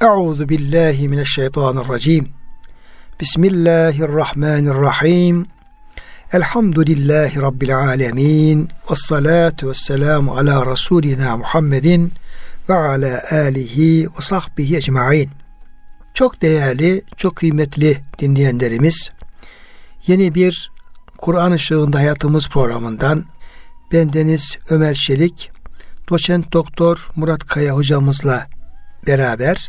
Euzu billahi mineşşeytanirracim. Bismillahirrahmanirrahim. Elhamdülillahi Rabbil alemin. Ve salatu ve selamu ala Resulina Muhammedin ve ala alihi ve sahbihi ecma'in. Çok değerli, çok kıymetli dinleyenlerimiz, yeni bir Kur'an ışığında hayatımız programından bendeniz Ömer Çelik, doçent doktor Murat Kaya hocamızla beraber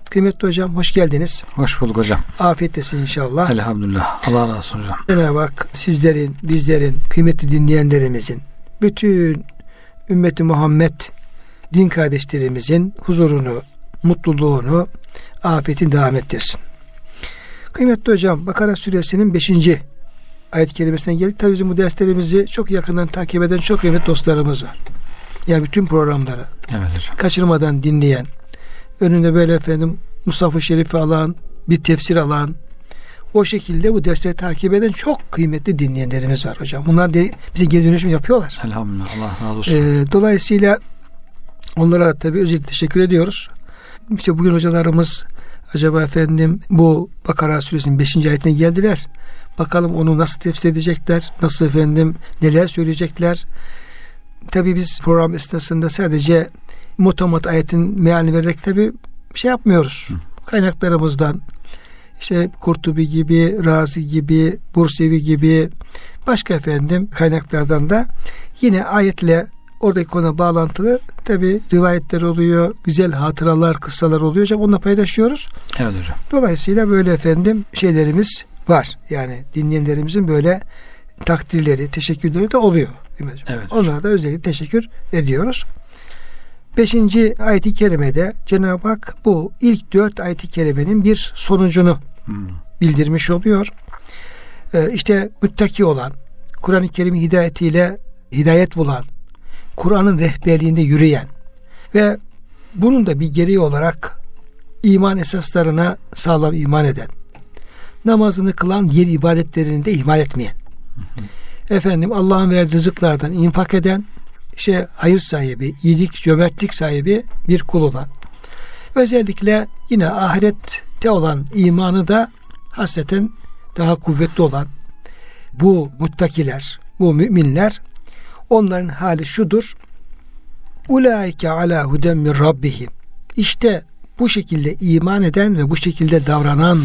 Kıymetli hocam hoş geldiniz. Hoş bulduk hocam. Afiyettesin inşallah. Elhamdülillah. Allah razı olsun hocam. Cenab-ı Hak sizlerin, bizlerin, kıymetli dinleyenlerimizin, bütün ümmeti Muhammed din kardeşlerimizin huzurunu, mutluluğunu, afetin devam ettirsin. Kıymetli hocam Bakara suresinin 5. ayet kelimesinden geldik. Tabi bizim bu derslerimizi çok yakından takip eden çok kıymetli dostlarımız var. Yani bütün programları Evet hocam. kaçırmadan dinleyen, önünde böyle efendim Mustafa Şerif'i alan, bir tefsir alan, o şekilde bu dersleri takip eden çok kıymetli dinleyenlerimiz var hocam. Bunlar de bize geri dönüşüm yapıyorlar. Elhamdülillah. Allah razı olsun. Ee, dolayısıyla onlara tabii özellikle teşekkür ediyoruz. İşte bugün hocalarımız acaba efendim bu Bakara suresinin 5. ayetine geldiler. Bakalım onu nasıl tefsir edecekler? Nasıl efendim neler söyleyecekler? Tabii biz program esnasında sadece motomot ayetin mealini vererek tabii şey yapmıyoruz. Kaynaklarımızdan işte Kurtubi gibi, Razi gibi, Bursevi gibi başka efendim kaynaklardan da yine ayetle oradaki konu bağlantılı tabi rivayetler oluyor, güzel hatıralar, kıssalar oluyor. Hocam onunla paylaşıyoruz. Evet hocam. Dolayısıyla böyle efendim şeylerimiz var. Yani dinleyenlerimizin böyle takdirleri, teşekkürleri de oluyor. Evet. Onlara da özellikle teşekkür ediyoruz. Beşinci ayet-i kerimede Cenab-ı Hak bu ilk dört ayet-i kerimenin bir sonucunu Hmm. bildirmiş oluyor. Ee, işte müttaki olan, Kur'an-ı Kerim hidayetiyle hidayet bulan, Kur'an'ın rehberliğinde yürüyen ve bunun da bir gereği olarak iman esaslarına sağlam iman eden, namazını kılan diğer ibadetlerini de ihmal etmeyen, efendim Allah'ın verdiği rızıklardan infak eden, işte hayır sahibi, iyilik, cömertlik sahibi bir kul olan, özellikle yine ahirette olan imanı da hasreten daha kuvvetli olan bu muttakiler, bu müminler onların hali şudur. Ulaike ala huden min rabbihim. İşte bu şekilde iman eden ve bu şekilde davranan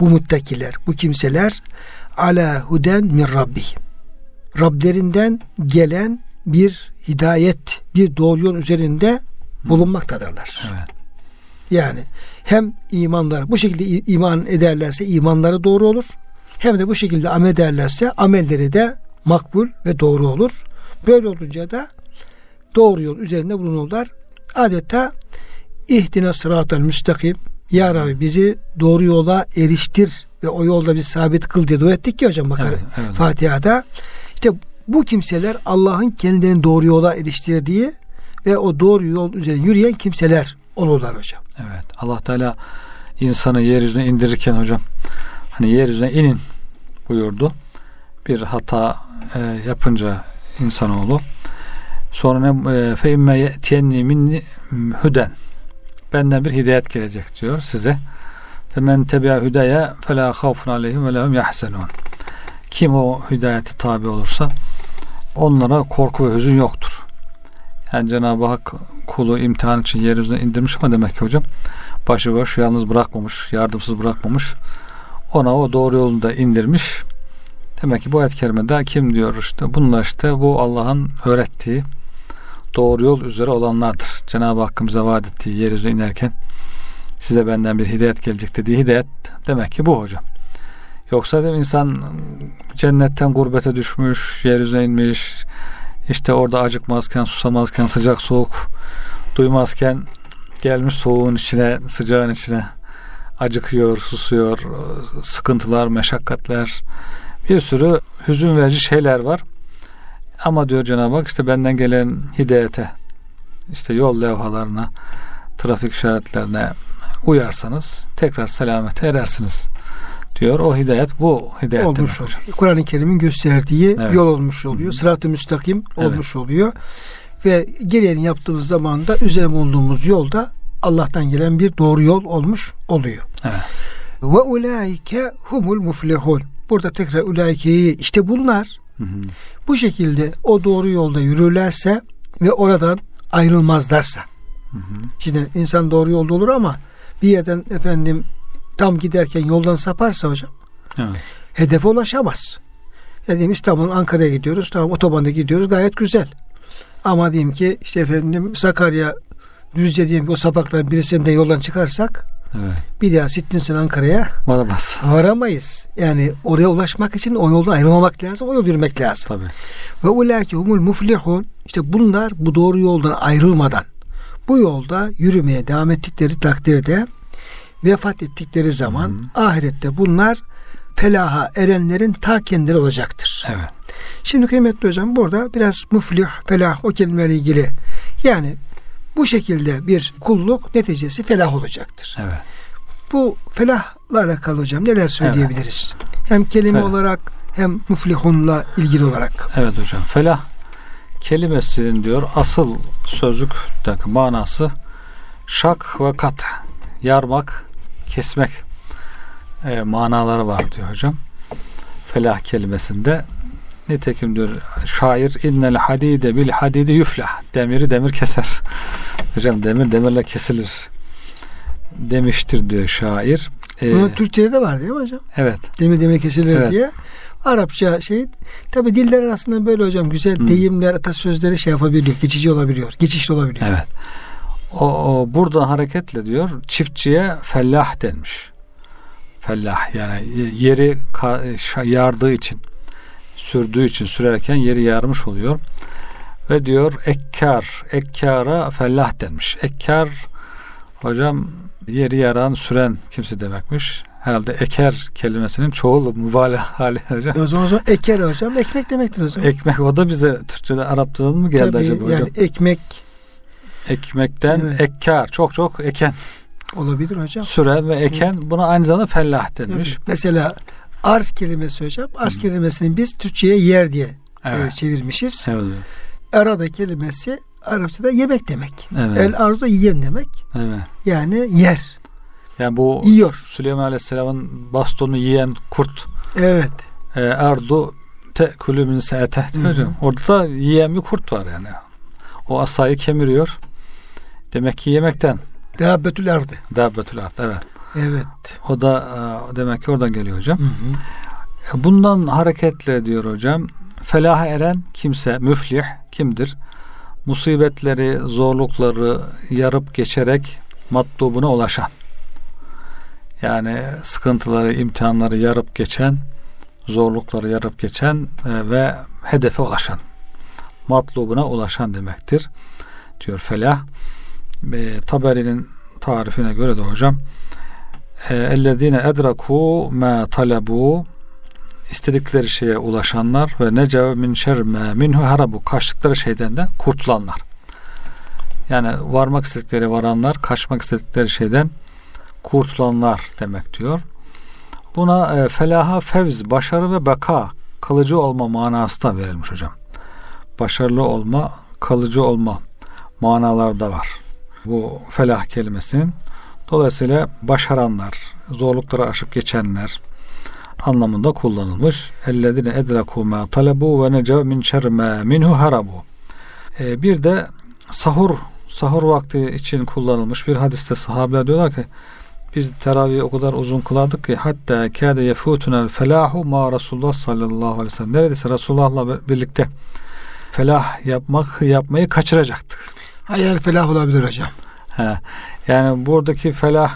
bu muttakiler, bu kimseler ala huden min rabbihim. Rablerinden gelen bir hidayet, bir doğru yol üzerinde bulunmaktadırlar. Evet. Yani hem imanlar bu şekilde iman ederlerse imanları doğru olur. Hem de bu şekilde amel ederlerse amelleri de makbul ve doğru olur. Böyle olunca da doğru yol üzerinde bulunurlar. Adeta ihdina sıratel müstakim Ya Rabbi bizi doğru yola eriştir ve o yolda bizi sabit kıl diye dua ettik ki hocam bakar Evet, evet. Fatiha'da. İşte bu kimseler Allah'ın kendilerini doğru yola eriştirdiği ve o doğru yol üzerine yürüyen kimseler olurlar hocam. Evet. Allah Teala insanı yeryüzüne indirirken hocam hani yeryüzüne inin buyurdu. Bir hata e, yapınca insanoğlu sonra ne fe imme ye'tiyenni minni hüden benden bir hidayet gelecek diyor size. Ve men tebi'a hüdaya fela havfun aleyhim ve lehum yahsenun. Kim o hidayete tabi olursa onlara korku ve hüzün yoktur. Yani Cenab-ı Hak kulu imtihan için yeryüzüne indirmiş ama demek ki hocam başıboş yalnız bırakmamış, yardımsız bırakmamış. Ona o doğru yolunda indirmiş. Demek ki bu ayet kerimede kim diyor işte bunlar işte bu Allah'ın öğrettiği doğru yol üzere olanlardır. Cenab-ı Hakk'ın bize vaat ettiği yeryüzüne inerken size benden bir hidayet gelecek dediği hidayet demek ki bu hocam. Yoksa değil mi, insan cennetten gurbete düşmüş, yeryüzüne inmiş, işte orada acıkmazken, susamazken, sıcak soğuk duymazken gelmiş soğuğun içine, sıcağın içine acıkıyor, susuyor, sıkıntılar, meşakkatler, bir sürü hüzün verici şeyler var. Ama diyor Cenab-ı Hak işte benden gelen hidayete, işte yol levhalarına, trafik işaretlerine uyarsanız tekrar selamete erersiniz diyor. O hidayet bu hidayet olmuş oluyor. Kur'an-ı Kerim'in gösterdiği evet. yol olmuş oluyor. Sırat-ı müstakim evet. olmuş oluyor. Ve gereğini yaptığımız zaman da üzerine bulunduğumuz yolda Allah'tan gelen bir doğru yol olmuş oluyor. Evet. Ve ulaike humul muflihun. Burada tekrar ulaikeyi işte bunlar hı hı. bu şekilde o doğru yolda yürürlerse ve oradan ayrılmazlarsa. Hı hı. Şimdi insan doğru yolda olur ama bir yerden efendim tam giderken yoldan saparsa hocam evet. hedefe ulaşamaz. Diyeyim İstanbul'un Ankara'ya gidiyoruz. Tamam otobanda gidiyoruz gayet güzel. Ama diyeyim ki işte efendim Sakarya Düzce diyelim ki o sapakların birisinde yoldan çıkarsak evet. bir daha Sittinsin Ankara'ya varamaz. Varamayız. Yani oraya ulaşmak için o yoldan ayrılmamak lazım. O yol yürümek lazım. Tabii. Ve ulâki humul muflihun işte bunlar bu doğru yoldan ayrılmadan bu yolda yürümeye devam ettikleri takdirde vefat ettikleri zaman hı ahirette bunlar felaha erenlerin ta kendileri olacaktır. Evet. Şimdi kıymetli hocam burada biraz muflih, felah o kelimeyle ilgili yani bu şekilde bir kulluk neticesi felah olacaktır. Evet. Bu felahla alakalı hocam neler söyleyebiliriz? Evet. Hem kelime felah. olarak hem muflihunla ilgili olarak. Evet hocam. Felah kelimesinin diyor asıl sözlükteki manası şak ve kat yarmak, kesmek e, manaları var diyor hocam. Felah kelimesinde nitekim diyor şair innel hadide bil hadide yuflah demiri demir keser. hocam demir demirle kesilir demiştir diyor şair. Ee, Bunu Türkçe'de de var değil mi hocam? Evet. Demir demir kesilir evet. diye. Arapça şey tabi diller arasında böyle hocam güzel hmm. deyimler atasözleri şey yapabiliyor. Geçici olabiliyor. Geçişli olabiliyor. Evet. O, o buradan hareketle diyor çiftçiye fellah denmiş. Fellah yani yeri yardığı için sürdüğü için sürerken yeri yarmış oluyor. Ve diyor ekkar, ekkara fellah denmiş. Ekkar hocam yeri yaran süren kimse demekmiş. Herhalde eker kelimesinin çoğulu mübalağa hali hocam. O zaman, o zaman eker hocam ekmek demektir zaman. Ekmek o da bize Türkçe'de Arapçadan mı geldi Tabii, acaba hocam? Yani ekmek ekmekten evet. ekkar çok çok eken olabilir hocam. Süren ve eken buna aynı zamanda fellah denmiş. Tabii. Mesela arz kelimesi hocam. Arz Hı. kelimesini biz Türkçe'ye yer diye e, evet. e, çevirmişiz. Evet. Arada kelimesi Arapçada yemek demek. Evet. El arzu yiyen demek. Evet. Yani yer. Yani bu yiyor. Süleyman Aleyhisselam'ın bastonu yiyen kurt. Evet. E, ardu te'kulü min se'ete hocam. Orada da yiyen bir kurt var yani. O asayı kemiriyor. Demek ki yemekten. Dabbetül ardı. Dabbetül ardı evet. Evet. O da e, demek ki oradan geliyor hocam. Hı hı. E, bundan hareketle diyor hocam felaha eren kimse müflih kimdir? Musibetleri, zorlukları yarıp geçerek matlubuna ulaşan. Yani sıkıntıları, imtihanları yarıp geçen, zorlukları yarıp geçen e, ve hedefe ulaşan. Matlubuna ulaşan demektir. Diyor felah. E, Taberi'nin tarifine göre de hocam ellezine edraku ma talabu istedikleri şeye ulaşanlar ve necev min şer minhu harabu kaçtıkları şeyden de kurtulanlar. Yani varmak istedikleri varanlar, kaçmak istedikleri şeyden kurtulanlar demek diyor. Buna e, felaha fevz, başarı ve beka, kalıcı olma manası da verilmiş hocam. Başarılı olma, kalıcı olma manaları da var. Bu felah kelimesinin Dolayısıyla başaranlar, zorlukları aşıp geçenler anlamında kullanılmış. Ellezine edraku ma talabu ve necav min şerri minhu harabu. Ee, bir de sahur sahur vakti için kullanılmış bir hadiste sahabeler diyorlar ki biz teravih o kadar uzun kılardık ki hatta kâde yefutunel felahu ma Resulullah sallallahu aleyhi ve sellem. Neredeyse Resulullah'la birlikte felah yapmak yapmayı kaçıracaktık. Hayal felah olabilir hocam. He. Yani buradaki felah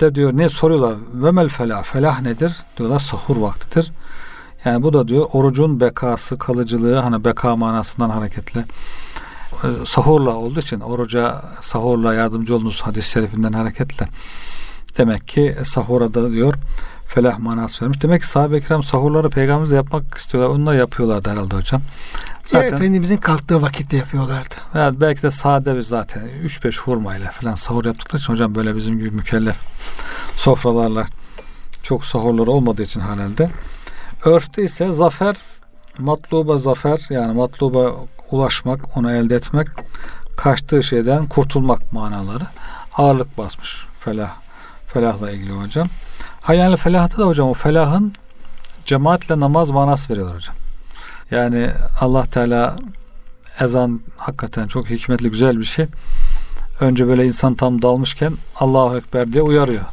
de diyor ne soruyorlar? Vemel felah. Felah nedir? Diyorlar sahur vaktidir. Yani bu da diyor orucun bekası, kalıcılığı hani beka manasından hareketle e, sahurla olduğu için oruca sahurla yardımcı olunuz hadis-i şerifinden hareketle demek ki sahura da diyor felah manası vermiş. Demek ki sahabe-i kiram sahurları peygamberimiz yapmak istiyorlar. Onlar yapıyorlardı herhalde hocam. Zaten, ya Efendimizin kalktığı vakitte yapıyorlardı. Veya belki de sade bir zaten 3-5 hurmayla falan sahur yaptıkları için hocam böyle bizim gibi mükellef sofralarla çok sahurları olmadığı için herhalde. Örfte ise zafer matluba zafer yani matluba ulaşmak, onu elde etmek, kaçtığı şeyden kurtulmak manaları ağırlık basmış felah felahla ilgili hocam. Hayal felahta da hocam o felahın cemaatle namaz manası veriyorlar hocam. Yani Allah Teala ezan hakikaten çok hikmetli güzel bir şey. Önce böyle insan tam dalmışken Allahu Ekber diye uyarıyor.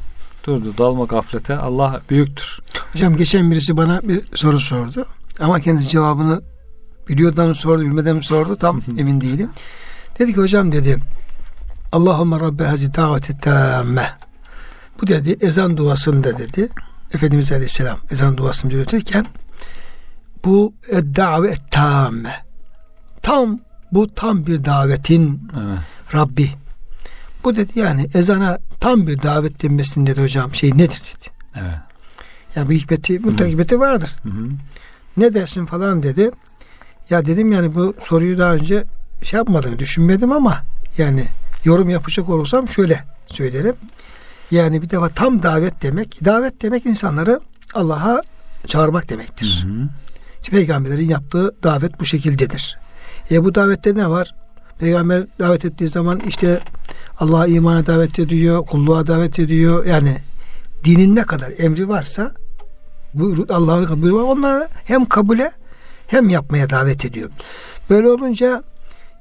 Durdu dalma gaflete Allah büyüktür. Hocam geçen birisi bana bir soru sordu. Ama kendisi cevabını biliyordan mı sordu bilmeden mi sordu tam emin değilim. Dedi ki hocam dedi Allahümme Rabbe hazi daveti tamme. Bu dedi ezan duasında dedi Efendimiz Aleyhisselam ezan duasını yürütürken bu davet tamme tam bu tam bir davetin evet. Rabbi bu dedi yani ezana tam bir davet denmesinin dedi hocam şey nedir dedi. Evet. Yani bu hikmeti, hikmeti vardır. Hı hı. Ne dersin falan dedi. Ya dedim yani bu soruyu daha önce şey yapmadım, düşünmedim ama yani yorum yapacak olursam şöyle söylerim. Yani bir defa tam davet demek, davet demek insanları Allah'a çağırmak demektir. Hı hı. İşte peygamberlerin yaptığı davet bu şekildedir. E bu davette ne var? Peygamber davet ettiği zaman işte Allah'a imana davet ediyor, kulluğa davet ediyor. Yani dinin ne kadar emri varsa Allah'ın buyruğu. Onları hem kabule hem yapmaya davet ediyor. Böyle olunca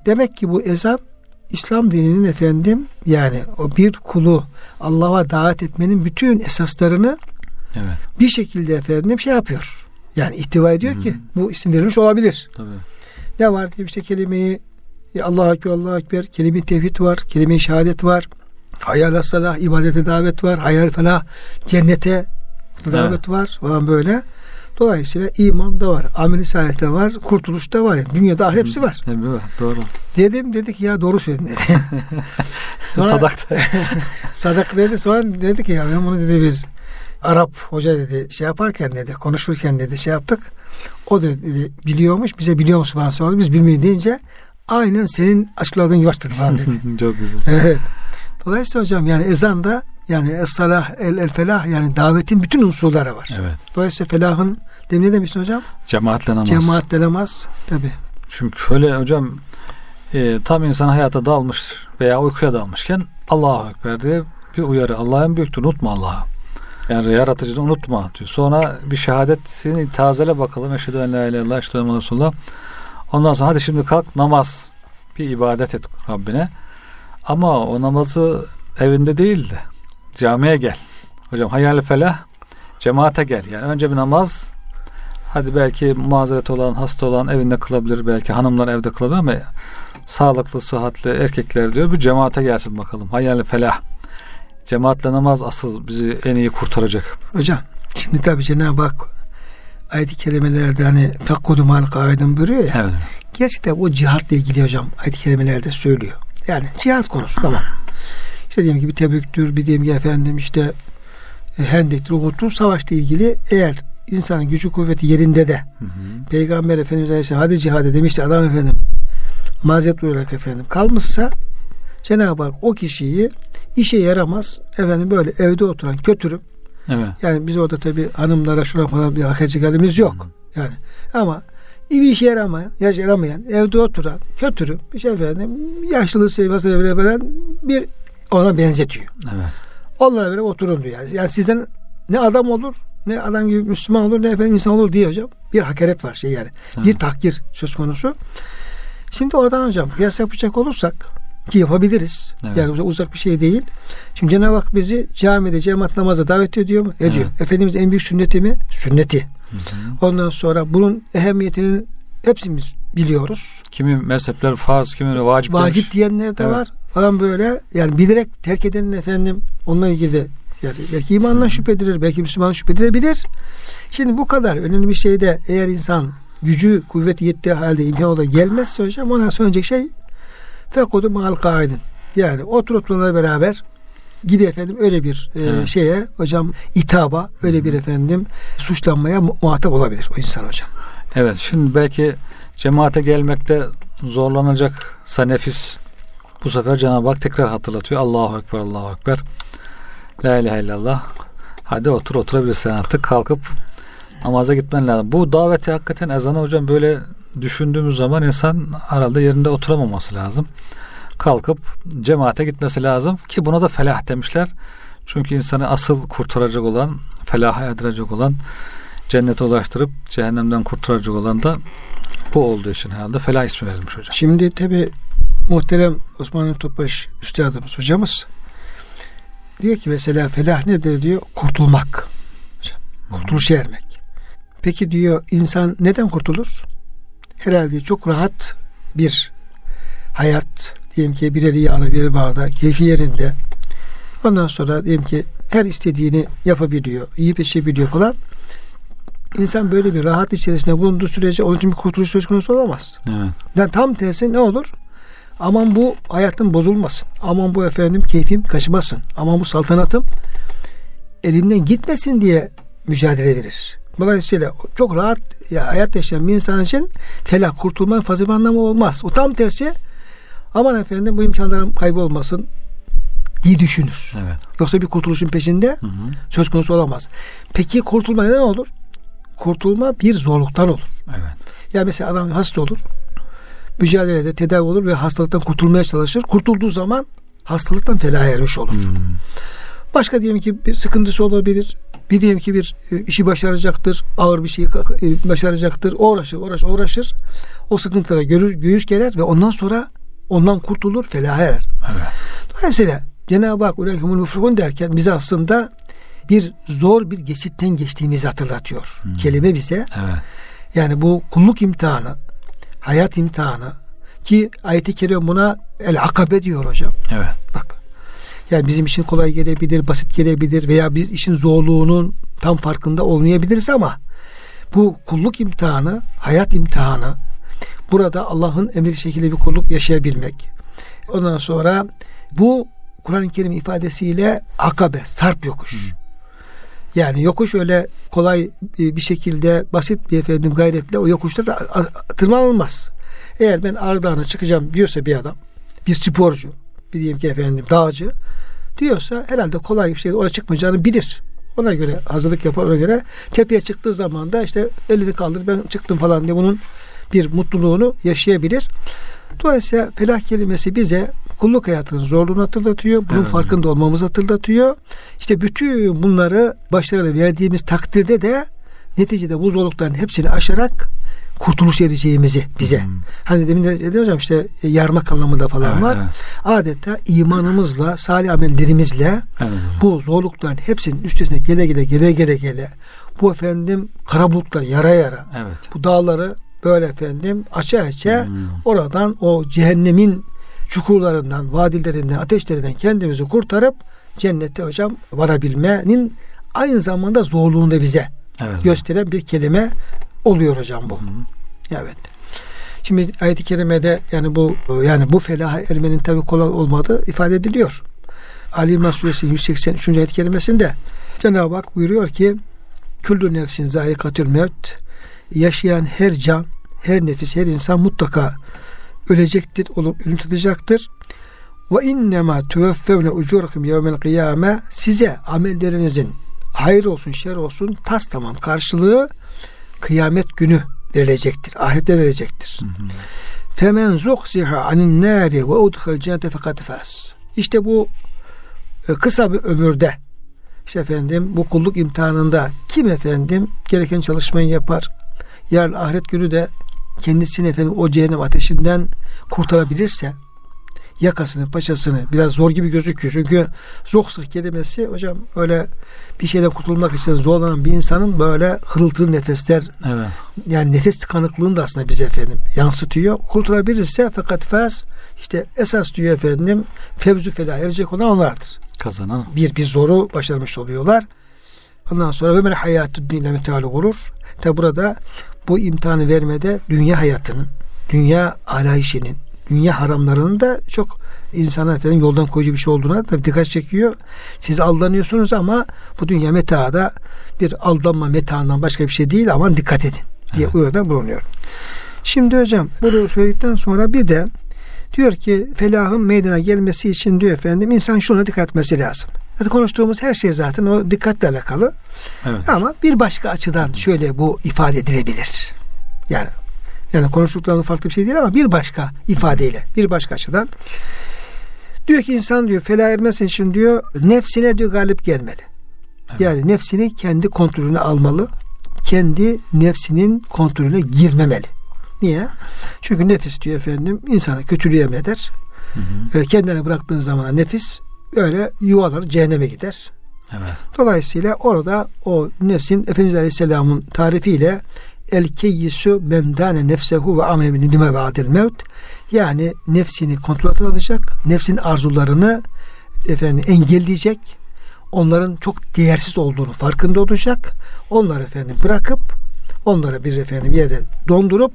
demek ki bu ezan İslam dininin efendim yani o bir kulu Allah'a davet etmenin bütün esaslarını evet. bir şekilde efendim şey yapıyor. Yani ihtiva ediyor Hı-hı. ki bu isim verilmiş olabilir. Tabii. Ne var diye işte kelimeyi Allahu Ekber, Allahu Ekber, kelime tevhid var, kelime şehadet var. Hayal salah, ibadete davet var. Hayal felah, cennete davet evet. var falan böyle. Dolayısıyla iman da var, amel saadete var, kurtuluş da var. Yani dünyada hepsi var. Emri var. Doğru. Dedim dedi ki ya doğru söyledin dedi. sonra, sadak. sadak dedi. Sonra dedi ki ya ben bunu dedi bir Arap hoca dedi şey yaparken dedi konuşurken dedi şey yaptık. O dedi biliyormuş bize biliyor musun falan sordu. Biz bilmeyi deyince aynen senin açıkladığın gibi açtı falan dedi. Çok güzel. Evet. Dolayısıyla hocam yani ezan da yani es-salah el, el felah yani davetin bütün unsurları var. Evet. Dolayısıyla felahın demin ne demiştin hocam? Cemaatle namaz. Cemaatle namaz tabi. Çünkü şöyle hocam e, tam insan hayata dalmış veya uykuya dalmışken Allahu Ekber diye bir uyarı. Allah'ın büyüktür unutma Allah'ı. Yani yaratıcını unutma diyor. Sonra bir şehadetini tazele bakalım. Eşhedü en la ilahe illallah, eşhedü en Resulullah. Ondan sonra hadi şimdi kalk namaz. Bir ibadet et Rabbine. Ama o namazı evinde değil de camiye gel. Hocam hayal felah cemaate gel. Yani önce bir namaz hadi belki mazeret olan, hasta olan evinde kılabilir. Belki hanımlar evde kılabilir ama sağlıklı, sıhhatli erkekler diyor. Bir cemaate gelsin bakalım. Hayal felah. Cemaatle namaz asıl bizi en iyi kurtaracak. Hocam şimdi tabi Cenab-ı Hak ayet-i kerimelerde hani fekkudu mal kaidin buyuruyor ya. Evet. Gerçekten o cihatla ilgili hocam ayet-i kerimelerde söylüyor. Yani cihat konusu tamam. İşte diyelim ki bir Tebük'tür, bir diyelim ki efendim işte e, Hendek'tir, Uhud'dur savaşla ilgili eğer insanın gücü kuvveti yerinde de hı hı. Peygamber Efendimiz Aleyhisselam hadi cihade demişti adam efendim mazeret olarak efendim kalmışsa Cenab-ı Hak o kişiyi işe yaramaz efendim böyle evde oturan kötürüm evet. yani biz orada tabi hanımlara şuna falan bir hakikatik halimiz yok hı. yani ama bir işe yaramayan, yaş yaramayan, evde oturan, kötürüm, işte efendim, yaşlılığı sevmesi falan bir ona benzetiyor. Evet. Onlara böyle oturun diyor. Yani. yani sizden ne adam olur, ne adam gibi Müslüman olur, ne efendim insan olur diye hocam. Bir hakaret var şey yani. Evet. Bir tahkir söz konusu. Şimdi oradan hocam kıyas yapacak olursak ki yapabiliriz. Evet. Yani uzak bir şey değil. Şimdi Cenab-ı Hak bizi camide cemaat namaza davet ediyor mu? Ediyor. Evet. Efendimiz en büyük sünneti mi? Sünneti. Hı hı. Ondan sonra bunun ehemmiyetinin hepsimiz biliyoruz. Kimi mezhepler farz, kimi vacip Vacip demiş. diyenler de evet. var falan böyle. Yani bilerek terk edenin efendim onunla ilgili de yani belki imanla şüphedilir, belki Müslüman şüphedilebilir. Şimdi bu kadar önemli bir şeyde eğer insan gücü, kuvveti yettiği halde imkan olarak gelmezse hocam ona söyleyecek şey fekudu mal kaidin. Yani oturup beraber gibi efendim öyle bir e, evet. şeye hocam itaba öyle bir efendim suçlanmaya muhatap olabilir o insan hocam. Evet şimdi belki cemaate gelmekte zorlanacaksa nefis bu sefer Cenab-ı Hak tekrar hatırlatıyor. Allahu Ekber, Allahu Ekber. La ilahe illallah. Hadi otur oturabilirsin artık kalkıp namaza gitmen lazım. Bu daveti hakikaten ezanı hocam böyle düşündüğümüz zaman insan herhalde yerinde oturamaması lazım. Kalkıp cemaate gitmesi lazım ki buna da felah demişler. Çünkü insanı asıl kurtaracak olan, felaha erdirecek olan, cennete ulaştırıp cehennemden kurtaracak olan da bu olduğu için herhalde felah ismi verilmiş hocam. Şimdi tabi muhterem Osman Topbaş üstadımız hocamız diyor ki mesela felah nedir diyor kurtulmak. Kurtuluşa ermek. Peki diyor insan neden kurtulur? Herhalde çok rahat bir hayat diyelim ki bir eli yağlı bir bağda keyfi yerinde ondan sonra diyelim ki her istediğini yapabiliyor, yiyip içebiliyor falan. İnsan böyle bir rahat içerisinde bulunduğu sürece onun için bir kurtuluş söz konusu olamaz. Evet. Yani tam tersi ne olur? Aman bu hayatım bozulmasın. Aman bu efendim keyfim kaçmasın. Aman bu saltanatım elimden gitmesin diye mücadele verir. Dolayısıyla çok rahat ya, hayat yaşayan bir insan için felah kurtulmanın fazla bir anlamı olmaz. O tam tersi aman efendim bu imkanlarım kaybolmasın diye düşünür. Evet. Yoksa bir kurtuluşun peşinde hı hı. söz konusu olamaz. Peki kurtulma neden olur? Kurtulma bir zorluktan olur. Evet. Ya mesela adam hasta olur mücadelede tedavi olur ve hastalıktan kurtulmaya çalışır. Kurtulduğu zaman hastalıktan felaha ermiş olur. Hmm. Başka diyelim ki bir sıkıntısı olabilir. Bir diyelim ki bir e, işi başaracaktır. Ağır bir şeyi e, başaracaktır. Uğraşır, uğraşır, uğraşır. O sıkıntılara görür, göğüs gelir ve ondan sonra ondan kurtulur, felaha erer. Evet. Dolayısıyla Cenab-ı Hak Ulekümül Mufrihun derken bize aslında bir zor bir geçitten geçtiğimizi hatırlatıyor. Hmm. Kelime bize. Evet. Yani bu kulluk imtihanı, hayat imtihanı ki ayet-i kerim buna el akabe diyor hocam. Evet. Bak. Yani bizim için kolay gelebilir, basit gelebilir veya bir işin zorluğunun tam farkında olmayabiliriz ama bu kulluk imtihanı, hayat imtihanı burada Allah'ın emri şekilde bir kulluk yaşayabilmek. Ondan sonra bu Kur'an-ı Kerim ifadesiyle akabe, sarp yokuş. Hı. Yani yokuş öyle kolay bir şekilde basit bir efendim gayretle o yokuşta da tırmanılmaz. Eğer ben Ağrı çıkacağım diyorsa bir adam, bir sporcu, bir diyeyim ki efendim dağcı diyorsa herhalde kolay bir şey oraya çıkmayacağını bilir. Ona göre hazırlık yapar ona göre tepeye çıktığı zaman da işte elini kaldır ben çıktım falan diye bunun bir mutluluğunu yaşayabilir. Dolayısıyla felah kelimesi bize kulluk hayatının zorluğunu hatırlatıyor. Bunun evet. farkında olmamızı hatırlatıyor. İşte bütün bunları başlarıyla verdiğimiz takdirde de neticede bu zorlukların hepsini aşarak kurtuluş edeceğimizi bize. Hmm. Hani demin de dedim hocam işte e, yarmak anlamında falan evet, var. Evet. Adeta imanımızla, salih amellerimizle evet, bu zorlukların hepsinin üstesine gele gele gele gele gele bu efendim kara bulutlar yara yara evet. bu dağları böyle efendim aşağı aşağı hmm. oradan o cehennemin çukurlarından, vadilerinden, ateşlerinden kendimizi kurtarıp cennette hocam varabilmenin aynı zamanda zorluğunu da bize evet. gösteren bir kelime oluyor hocam bu. Hı. Evet. Şimdi ayet-i kerimede yani bu yani bu felaha ermenin tabi kolay olmadığı ifade ediliyor. Ali İmran Suresi 183. ayet-i kerimesinde Cenab-ı Hak buyuruyor ki Küllü nefsin zayikatül mevt yaşayan her can, her nefis, her insan mutlaka ölecektir, olup ölüm tadacaktır. Ve innema tuveffevne ucurakum yevmel kıyame size amellerinizin hayır olsun şer olsun tas tamam karşılığı kıyamet günü verilecektir. Ahirette verilecektir. Femen zuhsiha anin nari ve udkhal cennete fakat fas. İşte bu e, kısa bir ömürde işte efendim bu kulluk imtihanında kim efendim gereken çalışmayı yapar. Yarın ahiret günü de kendisini efendim o cehennem ateşinden kurtarabilirse yakasını, paçasını biraz zor gibi gözüküyor. Çünkü zoksık kelimesi hocam öyle bir şeyden kurtulmak için zorlanan bir insanın böyle hırıltılı nefesler evet. yani nefes tıkanıklığını da aslında bize efendim yansıtıyor. Kurtulabilirse fakat faz işte esas diyor efendim fevzu fela erecek olan onlardır. Kazanan. Bir, bir zoru başarmış oluyorlar. Ondan sonra ve men hayatü dünya metali gurur. Tabi burada bu imtihanı vermede dünya hayatının, dünya alayişinin, dünya haramlarının da çok insana efendim yoldan koyucu bir şey olduğuna da dikkat çekiyor. Siz aldanıyorsunuz ama bu dünya metaada bir aldanma metaından başka bir şey değil ama dikkat edin diye evet. uyarıda bulunuyor. Şimdi hocam bunu söyledikten sonra bir de diyor ki felahın meydana gelmesi için diyor efendim insan şuna dikkat etmesi lazım. Zaten konuştuğumuz her şey zaten o dikkatle alakalı. Evet. Ama bir başka açıdan şöyle bu ifade edilebilir. Yani yani konuştuklarımız farklı bir şey değil ama bir başka ifadeyle, bir başka açıdan diyor ki insan diyor felah ermesin için diyor nefsine diyor galip gelmeli. Evet. Yani nefsini kendi kontrolüne almalı. Kendi nefsinin kontrolüne girmemeli. Niye? Çünkü nefis diyor efendim insana kötülüğü emreder. Hı hı. E, kendine bıraktığın zaman nefis öyle yuvaları cehenneme gider. Evet. Dolayısıyla orada o nefsin Efendimiz Aleyhisselam'ın tarifiyle el keyyisu mendane nefsehu ve amel bin lime ba'del mevt yani nefsini kontrol altına alacak, nefsin arzularını efendim engelleyecek, onların çok değersiz olduğunu farkında olacak. Onları efendim bırakıp onları bir efendim yerde dondurup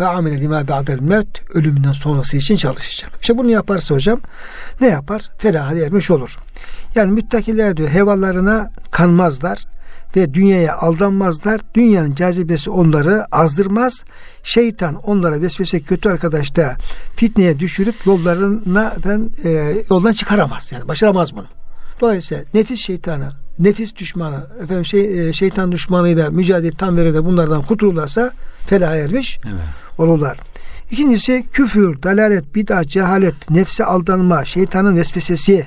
ve amele lima ba'del mevt ölümünden sonrası için çalışacak. İşte bunu yaparsa hocam ne yapar? Felaha ermiş olur. Yani müttakiler diyor hevalarına kanmazlar ve dünyaya aldanmazlar. Dünyanın cazibesi onları azdırmaz. Şeytan onlara vesvese kötü arkadaş da fitneye düşürüp yollarından e, yoldan çıkaramaz. Yani başaramaz bunu. Dolayısıyla nefis şeytanı, nefis düşmanı, efendim şey, e, şeytan düşmanıyla mücadele tam veride bunlardan kurtulurlarsa felah ermiş evet. olurlar. İkincisi küfür, dalalet, bid'a, cehalet, nefse aldanma, şeytanın vesvesesi,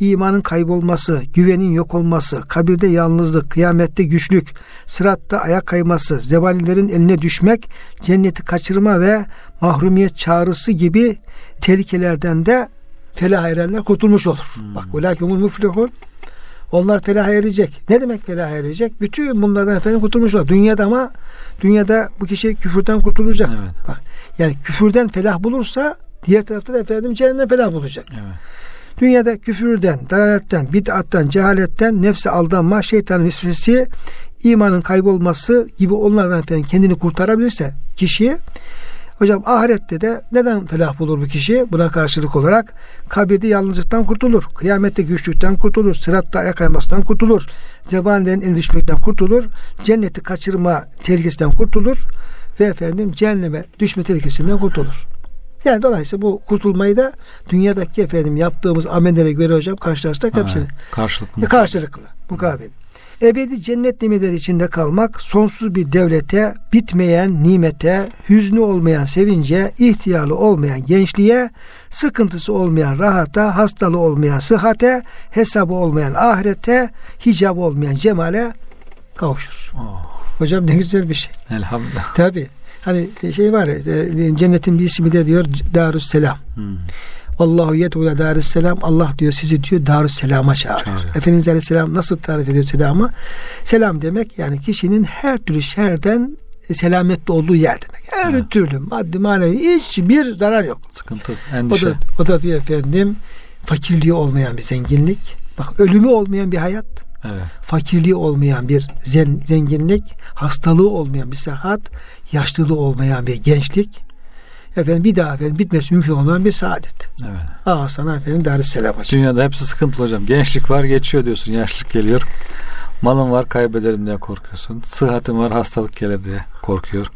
imanın kaybolması, güvenin yok olması, kabirde yalnızlık, kıyamette güçlük, sıratta ayak kayması, zebanilerin eline düşmek, cenneti kaçırma ve mahrumiyet çağrısı gibi tehlikelerden de felah erenler kurtulmuş olur. Hmm. Bak ulakumul muflihun onlar felah erecek. Ne demek felah erecek? Bütün bunlardan efendim kurtulmuş olur. Dünyada ama dünyada bu kişi küfürden kurtulacak. Evet. Bak yani küfürden felah bulursa diğer tarafta da efendim cehennem felah bulacak. Evet. Dünyada küfürden, dalaletten, bid'attan, cehaletten, nefse aldanma, şeytanın vesvesesi, imanın kaybolması gibi onlardan efendim kendini kurtarabilirse kişi Hocam ahirette de neden felah bulur bu kişi? Buna karşılık olarak kabirde yalnızlıktan kurtulur. Kıyamette güçlükten kurtulur. Sıratta ayak kaymasından kurtulur. Zebanilerin el düşmekten kurtulur. Cenneti kaçırma tehlikesinden kurtulur. Ve efendim cehenneme düşme tehlikesinden kurtulur. Yani dolayısıyla bu kurtulmayı da dünyadaki efendim yaptığımız amellere göre hocam karşılaştık hepsini. Karşılıklı. E, karşılıklı. Mukabil. Ebedi cennet nimetleri içinde kalmak, sonsuz bir devlete, bitmeyen nimete, hüznü olmayan sevince, ihtiyarlı olmayan gençliğe, sıkıntısı olmayan rahata, hastalığı olmayan sıhhate, hesabı olmayan ahirete, hicabı olmayan cemale kavuşur. Oh. Hocam ne güzel bir şey. Elhamdülillah. Tabi. Hani şey var ya e, cennetin bir ismi de diyor Darüsselam. Hmm. Allahu yed'u Darüsselam. Allah diyor sizi diyor Darüsselam'a çağırıyor. çağırıyor. Efendimiz Aleyhisselam nasıl tarif ediyor selamı? Selam demek yani kişinin her türlü şerden selametli olduğu yer demek. Her evet. türlü maddi manevi hiçbir zarar yok. Sıkıntı, endişe. O da, o da diyor efendim fakirliği olmayan bir zenginlik. Bak ölümü olmayan bir hayat. Evet. Fakirliği olmayan bir zen, zenginlik, hastalığı olmayan bir sıhhat, yaşlılığı olmayan bir gençlik, efendim bir daha efendim bitmesi mümkün olmayan bir saadet. Evet. Aa sana efendim Darüsselam hocam. Dünyada hepsi sıkıntılı hocam. Gençlik var geçiyor diyorsun. Yaşlık geliyor. Malın var kaybederim diye korkuyorsun. Sıhhatin var hastalık gelir diye korkuyor.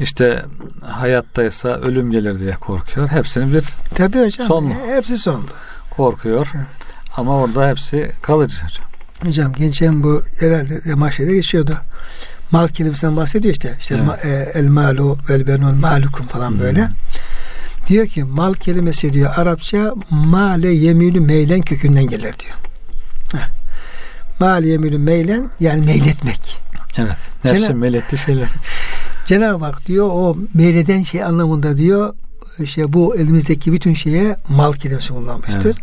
İşte hayattaysa ölüm gelir diye korkuyor. Hepsinin bir Tabii hocam. Sonlu. Hepsi sonlu. Korkuyor. Evet. Ama orada hepsi kalıcı hocam. Hocam geçen bu herhalde mahşede geçiyordu mal kelimesinden bahsediyor işte. İşte evet. e, el malu vel benun malukum falan hmm. böyle. Diyor ki mal kelimesi diyor Arapça male yemülü meylen kökünden gelir diyor. Heh. Mal yemülü meylen yani meyletmek. Evet. Nefsin Cenab- meyletti şeyler. Cenab-ı Hak diyor o meyleden şey anlamında diyor işte bu elimizdeki bütün şeye mal kelimesi kullanmıştır. Evet.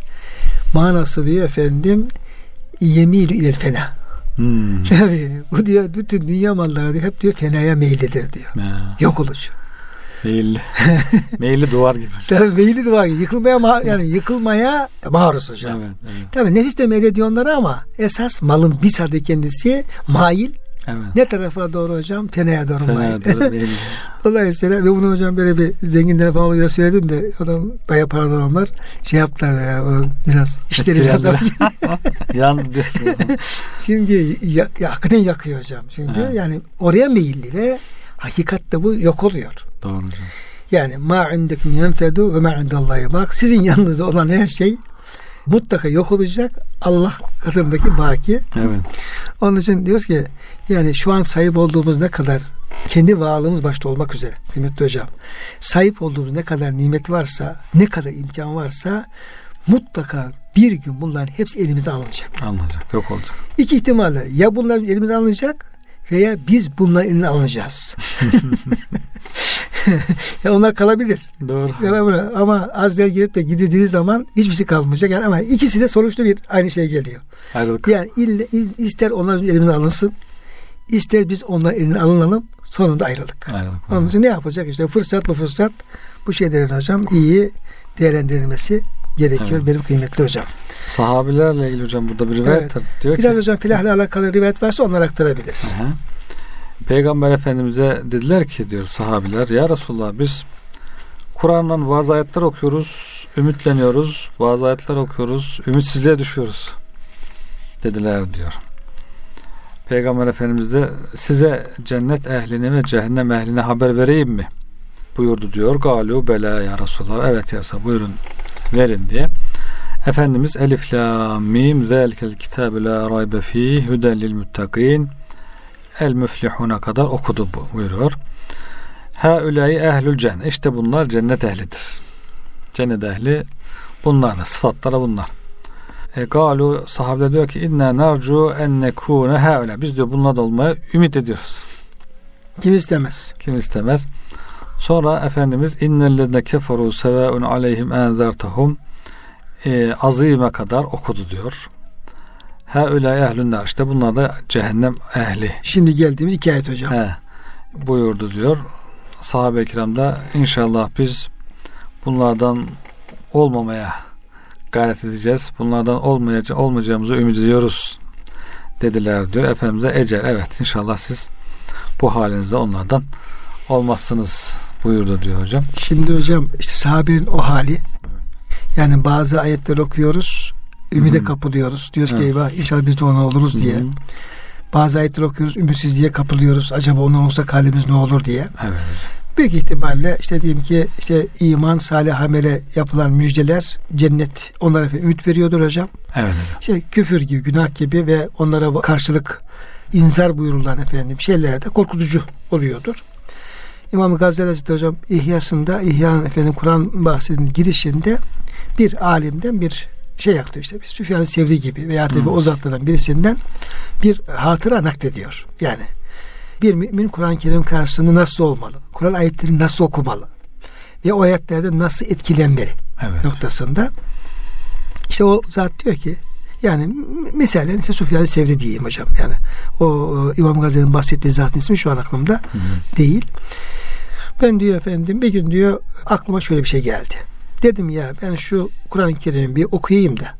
Manası diyor efendim yemilü ilel fena Hmm. Tabii bu diyor bütün dünya malları diyor, hep diyor fenaya meyillidir diyor. Ya. Yok olucu. Meyilli. meyilli duvar gibi. Tabii meyilli duvar gibi. Yıkılmaya ma- yani yıkılmaya maruz hocam. Evet, evet. Tabii nefis de meylediyor onları ama esas malın sadı kendisi mail Evet. Ne tarafa doğru hocam? Teneye doğru. Fena doğru. Dolayısıyla ve bunu hocam böyle bir zenginlere falan oluyor söyledim de adam bayağı paralı adamlar şey yaptılar ya biraz işleri biraz Yandı diyorsun. Şimdi ya, ya, hakikaten yakıyor hocam. Çünkü Evet. yani oraya meyilli ve hakikatte bu yok oluyor. Doğru hocam. Yani ma indekum yenfedu ve ma indallahi bak sizin yanınızda olan her şey mutlaka yok olacak. Allah katındaki baki. Evet. Onun için diyoruz ki yani şu an sahip olduğumuz ne kadar kendi varlığımız başta olmak üzere kıymetli hocam. Sahip olduğumuz ne kadar nimet varsa, ne kadar imkan varsa mutlaka bir gün bunların hepsi elimizden alınacak. Anlayacak. Yok olacak. İki ihtimalle ya bunlar elimizden alınacak veya biz bunların eline alınacağız. ya onlar kalabilir. Doğru. Böyle ama az yer gelip de gidildiği zaman hiçbir şey kalmayacak. Yani ama ikisi de sonuçta bir aynı şey geliyor. Ayrılık. Yani ille, il- ister onlar elimizden alınsın, ister biz onların eline alınalım, sonunda ayrılık. Ayrılık. Onun için ne yapacak işte fırsat bu fırsat bu şeylerin hocam iyi değerlendirilmesi gerekiyor Evet. benim kıymetli hocam. Sahabilerle ilgili hocam burada bir rivayet Evet. Diyor ki Bilal hocam filahla alakalı rivayet varsa onları aktarabiliriz. Hı hı. Peygamber Efendimiz'e dediler ki diyor sahabiler ya Resulullah biz Kur'an'dan bazı ayetler okuyoruz, ümitleniyoruz, bazı ayetler okuyoruz, ümitsizliğe düşüyoruz dediler diyor. Peygamber Efendimiz de size cennet ehline ve cehennem ehline haber vereyim mi? buyurdu diyor. Galu bela ya Resulallah. Evet ya Resulallah, buyurun verin diye. Efendimiz Elif la mim zelikel kitabe la raybe fih huden lil muttakin el müflihuna kadar okudu bu buyuruyor. Ha ülayi ehlül cennet. İşte bunlar cennet ehlidir. Cennet ehli bunlar da sıfatları bunlar. E, galu sahabe diyor ki inna narcu en nekune ha Biz diyor bunlar da olmaya ümit ediyoruz. Kim istemez? Kim istemez? Sonra Efendimiz innellezine keferu sevaun aleyhim enzertahum e, azime kadar okudu diyor. Ha ulai ehlün nar. İşte bunlar da cehennem ehli. Şimdi geldiğimiz iki ayet hocam. He, buyurdu diyor. Sahabe-i kiram da inşallah biz bunlardan olmamaya gayret edeceğiz. Bunlardan olmayacak, olmayacağımızı ümit ediyoruz dediler diyor. Efendimiz'e ecel evet inşallah siz bu halinizde onlardan olmazsınız buyurdu diyor hocam. Şimdi hocam işte sahabenin o hali yani bazı ayetler okuyoruz ümide Hı. kapılıyoruz. Diyoruz ki Evet. eyvah inşallah biz de ona oluruz diye. Hı hı. Bazı ayetler okuyoruz ümitsizliğe kapılıyoruz. Acaba ona olsa kalbimiz ne olur diye. Evet. Büyük ihtimalle işte diyelim ki işte iman, salih amele yapılan müjdeler cennet onlara ümit veriyordur hocam. Evet hocam. İşte küfür gibi, günah gibi ve onlara karşılık inzar buyurulan efendim şeyler de korkutucu oluyordur. İmam Gazali Hazretleri hocam İhyasında İhya'nın efendim Kur'an bahsedinin girişinde bir alimden bir şey yaktı işte bir Süfyan-ı Sevri gibi veya bir Hı. o zatlardan birisinden bir hatıra naklediyor. Yani bir mümin Kur'an-ı Kerim karşısında nasıl olmalı? Kur'an ayetlerini nasıl okumalı? Ve o ayetlerde nasıl etkilenmeli? Evet. noktasında işte o zat diyor ki yani misalen ise Süfyan-ı Sevri diyeyim hocam. Yani o İmam Gazali'nin bahsettiği zatın ismi şu an aklımda Hı hı. değil. Ben diyor efendim bir gün diyor aklıma şöyle bir şey geldi. Dedim ya ben şu Kur'an-ı Kerim'i bir okuyayım da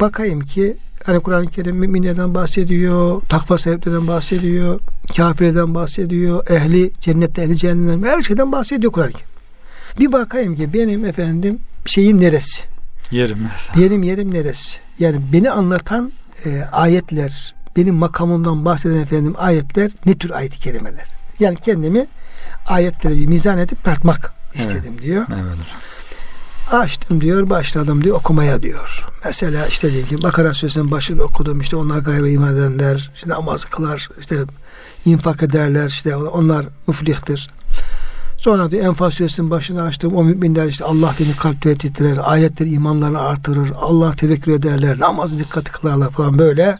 bakayım ki hani Kur'an-ı Kerim müminlerden bahsediyor, takva sahiplerden bahsediyor, kafirlerden bahsediyor, ehli cennette ehli cehennemden her şeyden bahsediyor Kur'an-ı Kerim. Bir bakayım ki benim efendim şeyim neresi? Yerim mesela. Yerim yerim neresi? Yani beni anlatan e, ayetler, benim makamımdan bahseden efendim ayetler ne tür ayet-i kerimeler? Yani kendimi ayetleri bir mizan edip tartmak istedim diyor. Evet. Açtım diyor, başladım diyor okumaya diyor. Mesela işte diyelim ki Bakara Suresi'nin başını okudum işte onlar gaybe iman edenler, işte namaz kılar, işte infak ederler, işte onlar müflihtir. Sonra diyor Enfal Suresi'nin başını açtım. O müminler işte Allah beni kalpleri titrer. Ayetleri imanlarını artırır. Allah tevekkül ederler. Namazı dikkati kılarlar falan böyle.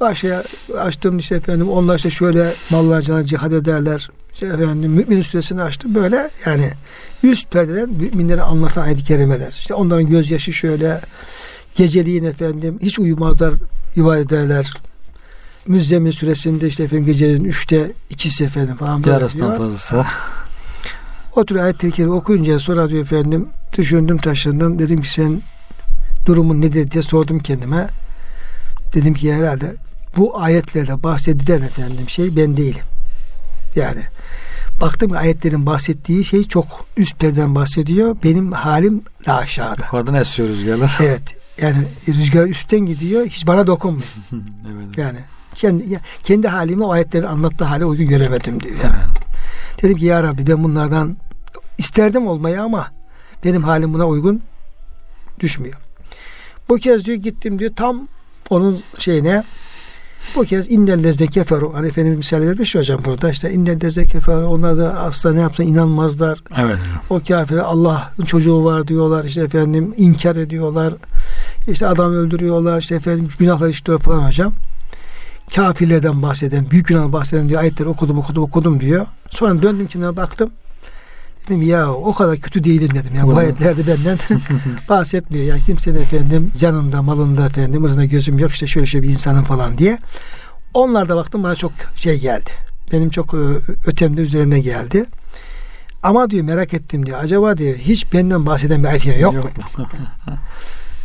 Başa açtım işte efendim onlar işte şöyle mallarına cihad ederler. İşte efendim mümin suresini açtım böyle yani yüz perdeden müminleri anlatan ayet-i kerimeler. İşte onların gözyaşı şöyle geceliğin efendim hiç uyumazlar ibadet ederler. Müzzemmil suresinde işte efendim gecenin üçte ikisi efendim falan böyle Yarısından fazlası. O tür ayet-i kerime okuyunca sonra diyor efendim düşündüm taşındım. Dedim ki sen durumun nedir diye sordum kendime. Dedim ki herhalde bu ayetlerde bahsedilen efendim şey ben değilim. Yani baktım ayetlerin bahsettiği şey çok üst perdeden bahsediyor. Benim halim daha aşağıda. Yukarıdan esiyor rüzgarlar. Evet. Yani rüzgar üstten gidiyor. Hiç bana dokunmuyor. evet. Yani kendi kendi halimi o ayetlerin anlattığı hale uygun göremedim diyor. Yani. Evet. Dedim ki ya Rabbi ben bunlardan isterdim olmayı ama benim halim buna uygun düşmüyor. Bu kez diyor gittim diyor tam onun şeyine bu kez innellezde keferu hani Efendimiz misal vermiş hocam burada işte innellezde keferu onlar da asla ne yapsa inanmazlar. Evet. O kafire Allah'ın çocuğu var diyorlar işte efendim inkar ediyorlar. İşte adam öldürüyorlar işte efendim günahlar işliyor falan hocam. Kafirlerden bahseden, büyük günah bahseden diyor ayetleri okudum okudum okudum diyor. Sonra döndüm kendime baktım. Dedim ya o kadar kötü değilim dedim ya. Bu ayetlerde benden bahsetmiyor. Yani kimsenin efendim canında, malında efendim, ırzında gözüm yok işte şöyle şöyle bir insanım falan diye. Onlar da baktım bana çok şey geldi. Benim çok ötemde üzerine geldi. Ama diyor merak ettim diyor. Acaba diyor hiç benden bahseden bir ayet yok, yok mu?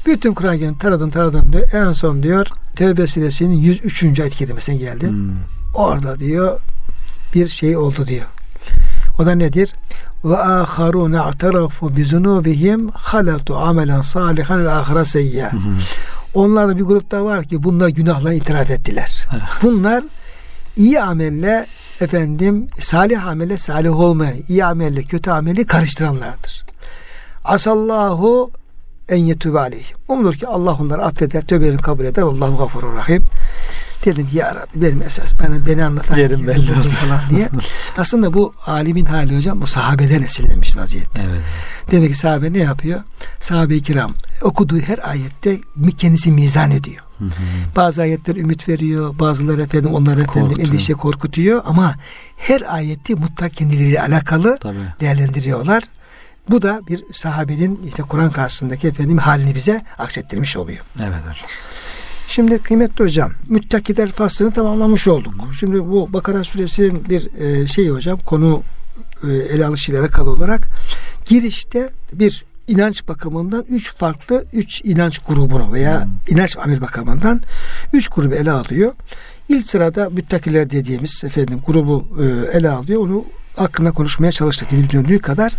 Bütün Kur'an-ı Kerim taradım taradım diyor. En son diyor Tevbe suresinin 103. ayet kelimesine geldi. Hmm. Orada diyor bir şey oldu diyor. O da nedir? Ve aharun a'tarafu bi zunubihim halatu amelen salihan ve ahira seyya. Onlarda bir grupta var ki bunlar günahlarını itiraf ettiler. bunlar iyi amelle efendim salih amelle salih olmayan, iyi amelle kötü ameli karıştıranlardır. Asallahu en yetübe aleyhim. Umulur ki Allah onları affeder, tövbelerini kabul eder. Allahu gafurur rahim. Dedim ki ya Rabbi benim esas bana beni anlatan yerim belli oldu falan diye. Aslında bu alimin hali hocam bu sahabeden esinlenmiş vaziyette. Evet. Demek ki sahabe ne yapıyor? Sahabe-i kiram okuduğu her ayette kendisi mizan ediyor. Hı hı. Bazı ayetler ümit veriyor, bazıları efendim onları efendim endişe korkutuyor ama her ayeti mutlak kendileriyle alakalı Tabii. değerlendiriyorlar. Bu da bir sahabenin işte Kur'an karşısındaki efendim halini bize aksettirmiş oluyor. Evet hocam. Şimdi kıymetli hocam müttakiler faslını tamamlamış olduk. Şimdi bu Bakara suresinin bir e, şeyi hocam konu e, ele alışıyla alakalı olarak girişte bir inanç bakımından üç farklı üç inanç grubunu veya hmm. inanç amel bakımından üç grubu ele alıyor. İlk sırada müttakiler dediğimiz efendim grubu e, ele alıyor. Onu hakkında konuşmaya çalıştık dilim döndüğü kadar.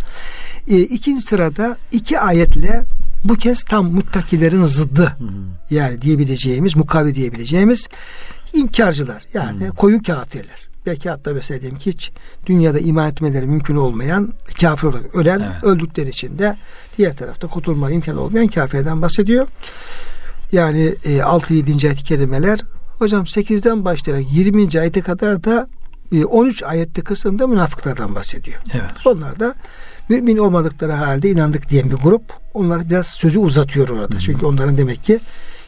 E, ikinci sırada iki ayetle bu kez tam muttakilerin zıddı. Hı. Yani diyebileceğimiz, mukavi diyebileceğimiz inkarcılar. Yani hı. koyu kafirler. Belki hatta mesela diyelim ki hiç dünyada iman etmeleri mümkün olmayan kafir olarak ölen evet. öldükleri için de diğer tarafta kurtulma imkanı olmayan kafirlerden bahsediyor. Yani e, 6 7. ayet kelimeler hocam 8'den başlayarak 20. ayete kadar da 13 e, ayette kısımda münafıklardan bahsediyor. Evet. Onlar da mümin olmadıkları halde inandık diyen bir grup. Onlar biraz sözü uzatıyor orada. Hı-hı. Çünkü onların demek ki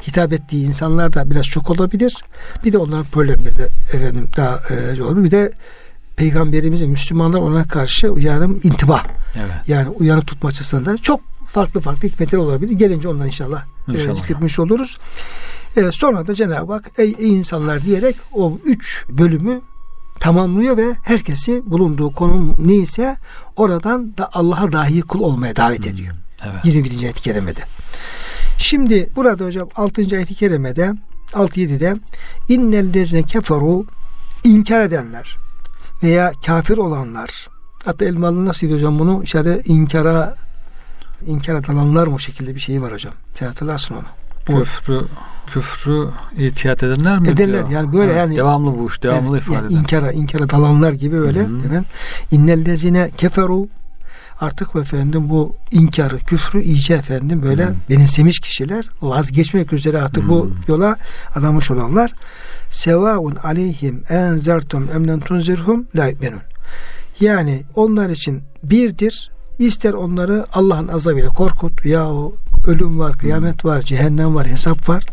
hitap ettiği insanlar da biraz çok olabilir. Bir de onların problemleri de efendim daha e, olabilir. Bir de peygamberimizin Müslümanlar ona karşı uyanım intibah. Evet. Yani uyanık tutma açısından çok farklı farklı hikmetler olabilir. Gelince ondan inşallah, inşallah. e, zikretmiş oluruz. E, sonra da Cenab-ı Hak ey, ey insanlar diyerek o üç bölümü tamamlıyor ve herkesi bulunduğu konum neyse oradan da Allah'a dahi kul olmaya davet hmm. ediyor. Evet. 21. ayet-i kerimede. Şimdi burada hocam 6. ayet-i kerimede 6-7'de innellezine keferu inkar edenler veya kafir olanlar hatta Elmalı nasıl diyor hocam bunu içeri inkara inkara dalanlar mı şekilde bir şey var hocam. Sen hatırlarsın onu. Küfrü küfrü itiyat edenler mi? Edenler diyor? yani böyle evet, yani devamlı bu iş, devamlı evet, ifade yani. İnkara, inkara dalanlar gibi öyle. Efendim, innellezine keferu artık efendim bu inkarı, küfrü iyice efendim böyle hmm. benimsemiş kişiler vazgeçmek üzere artık hmm. bu yola adamış olanlar sevaun aleyhim enzertum emnen tunzirhum la yu'minun. Yani onlar için birdir. İster onları Allah'ın azabıyla korkut ya ölüm var, kıyamet var, cehennem var, hesap var.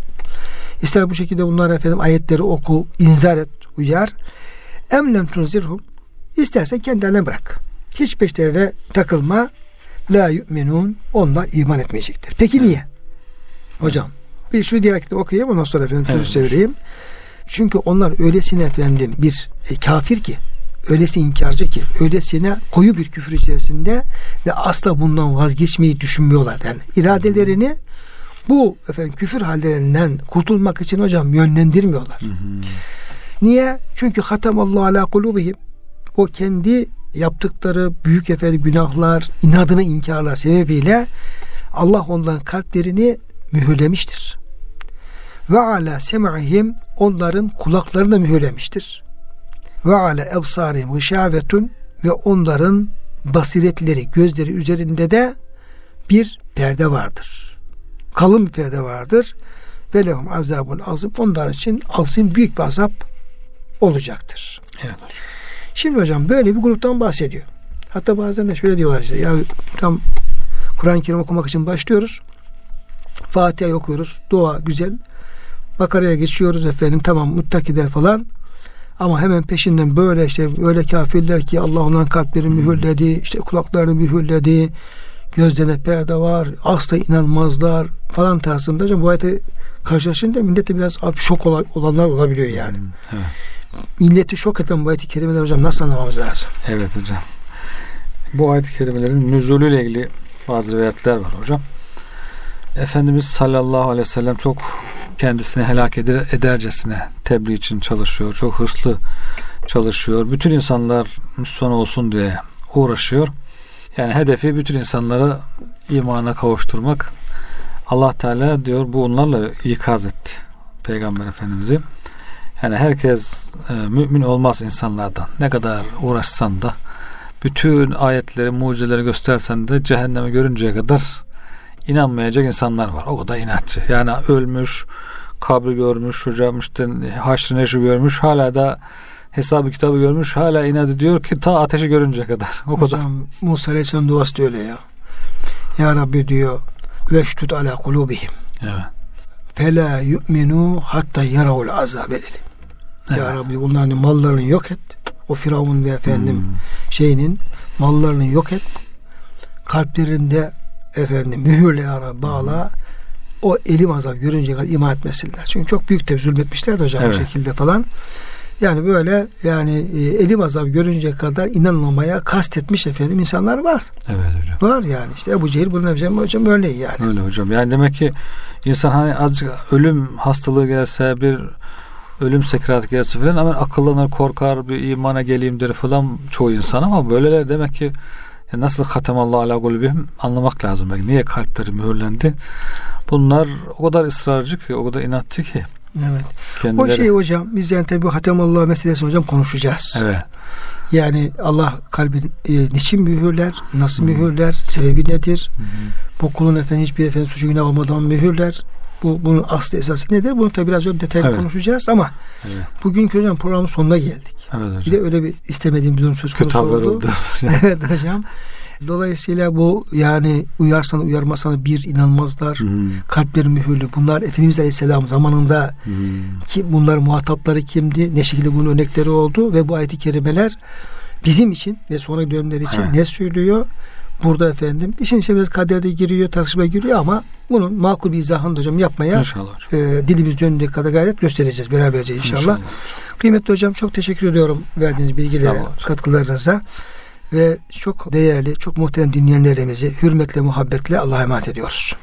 İster bu şekilde bunlar efendim ayetleri oku, inzar et, uyar. Emlem tunzirhum. İstersen kendilerine bırak. Hiç peşlerine takılma. La yu'minun. Onlar iman etmeyecektir. Peki evet. niye? Hocam bir şu diğer kitabı okuyayım ondan sonra efendim sözü evet. çevireyim. Çünkü onlar öylesine efendim bir e, kafir ki öylesine inkarcı ki öylesine koyu bir küfür içerisinde ve asla bundan vazgeçmeyi düşünmüyorlar. Yani iradelerini bu efendim küfür hallerinden kurtulmak için hocam yönlendirmiyorlar. Hı hı. Niye? Çünkü hatamallahu ala kulubihim. O kendi yaptıkları büyük efendim günahlar, inadını inkarlar sebebiyle Allah onların kalplerini mühürlemiştir. Ve ala sem'ihim onların kulaklarını mühürlemiştir. Ve ala ebsarihim gışavetun ve onların basiretleri, gözleri üzerinde de bir perde vardır. Kalın bir perde vardır. Ve lehum azabun azim. Onlar için azim büyük bir azap olacaktır. Evet hocam. Şimdi hocam böyle bir gruptan bahsediyor. Hatta bazen de şöyle diyorlar işte ya tam Kur'an-ı Kerim okumak için başlıyoruz. Fatiha okuyoruz. Dua güzel. Bakara'ya geçiyoruz efendim tamam muttakiler falan. Ama hemen peşinden böyle işte öyle kafirler ki Allah onların kalplerini mühürledi, işte kulaklarını mühürledi, gözlerine perde var, asla inanmazlar falan tarzında. Hocam bu ayete karşılaşınca millete biraz şok olanlar olabiliyor yani. Evet. Milleti şok eden bu ayet-i kerimeler hocam nasıl anlamamız lazım? Evet hocam. Bu ayet-i kerimelerin nüzulüyle ilgili bazı rivayetler var hocam. Efendimiz sallallahu aleyhi ve sellem çok kendisini helak eder, edercesine tebliğ için çalışıyor. Çok hırslı çalışıyor. Bütün insanlar Müslüman olsun diye uğraşıyor. Yani hedefi bütün insanları imana kavuşturmak. Allah Teala diyor bu onlarla ikaz etti Peygamber Efendimiz'i. Yani herkes e, mümin olmaz insanlardan. Ne kadar uğraşsan da bütün ayetleri, mucizeleri göstersen de cehennemi görünceye kadar inanmayacak insanlar var. O kadar inatçı. Yani ölmüş, kabri görmüş, hocam işte haşr neşri görmüş. Hala da hesabı kitabı görmüş. Hala inat diyor ki ta ateşi görünce kadar. O hocam, kadar. Musa Aleyhisselam duası da öyle ya. Ya Rabbi diyor veştut ala kulubihim. Evet. Fela yu'minu hatta yaravul azab elim. Evet. Ya Rabbi bunların mallarını yok et. O Firavun ve efendim hmm. şeyinin mallarını yok et. Kalplerinde efendim mühürle Rabbi bağla. O elim azap görünce kadar ima etmesinler. Çünkü çok büyük de zulmetmişler de hocam evet. bu şekilde falan. Yani böyle yani e, elim azap görünce kadar inanmamaya kastetmiş efendim insanlar var. Evet hocam. Var yani işte Ebu Cehil bunu hocam, hocam öyle yani. Öyle hocam. Yani demek ki insan hani azıcık ölüm hastalığı gelse bir ölüm sekirat gelse falan hemen akıllanır korkar bir imana geleyim der falan çoğu insan ama böyleler demek ki ya nasıl hatemallahu ala kulübihim anlamak lazım. Yani niye kalpleri mühürlendi? Bunlar o kadar ısrarcı ki, o kadar inatçı ki. Evet. Kendileri... O şey hocam biz yani tabi bu hatemallah meselesi hocam konuşacağız. Evet. Yani Allah kalbin e, niçin mühürler, nasıl mühürler, sebebi nedir? Hı-hı. Bu kulun efendim hiçbir efendim suçu günah olmadan mühürler. Bu bunun aslı esası nedir? Bunu tabi biraz önce detaylı evet. konuşacağız ama evet. bugünkü hocam programın sonuna geldik. Evet hocam. Bir de öyle bir istemediğim bir durum söz konusu Kötü oldu. oldu. evet hocam. Dolayısıyla bu yani uyarsan uyarmasan bir inanmazlar. Hmm. Kalpleri mühürlü. Bunlar Efendimiz Aleyhisselam zamanında hmm. ki bunlar muhatapları kimdi? Ne şekilde bunun örnekleri oldu ve bu ayet-i kerimeler bizim için ve sonra dönemler için He. ne söylüyor? Burada efendim işin içine biraz kaderde giriyor, tartışma giriyor ama bunun makul bir izahını hocam yapmaya inşallah. E, dilimiz döndüğü kadar gayret göstereceğiz beraberce inşallah. inşallah. Kıymetli hocam çok teşekkür ediyorum verdiğiniz bilgilere, katkılarınıza ve çok değerli, çok muhterem dinleyenlerimizi hürmetle, muhabbetle Allah'a emanet ediyoruz.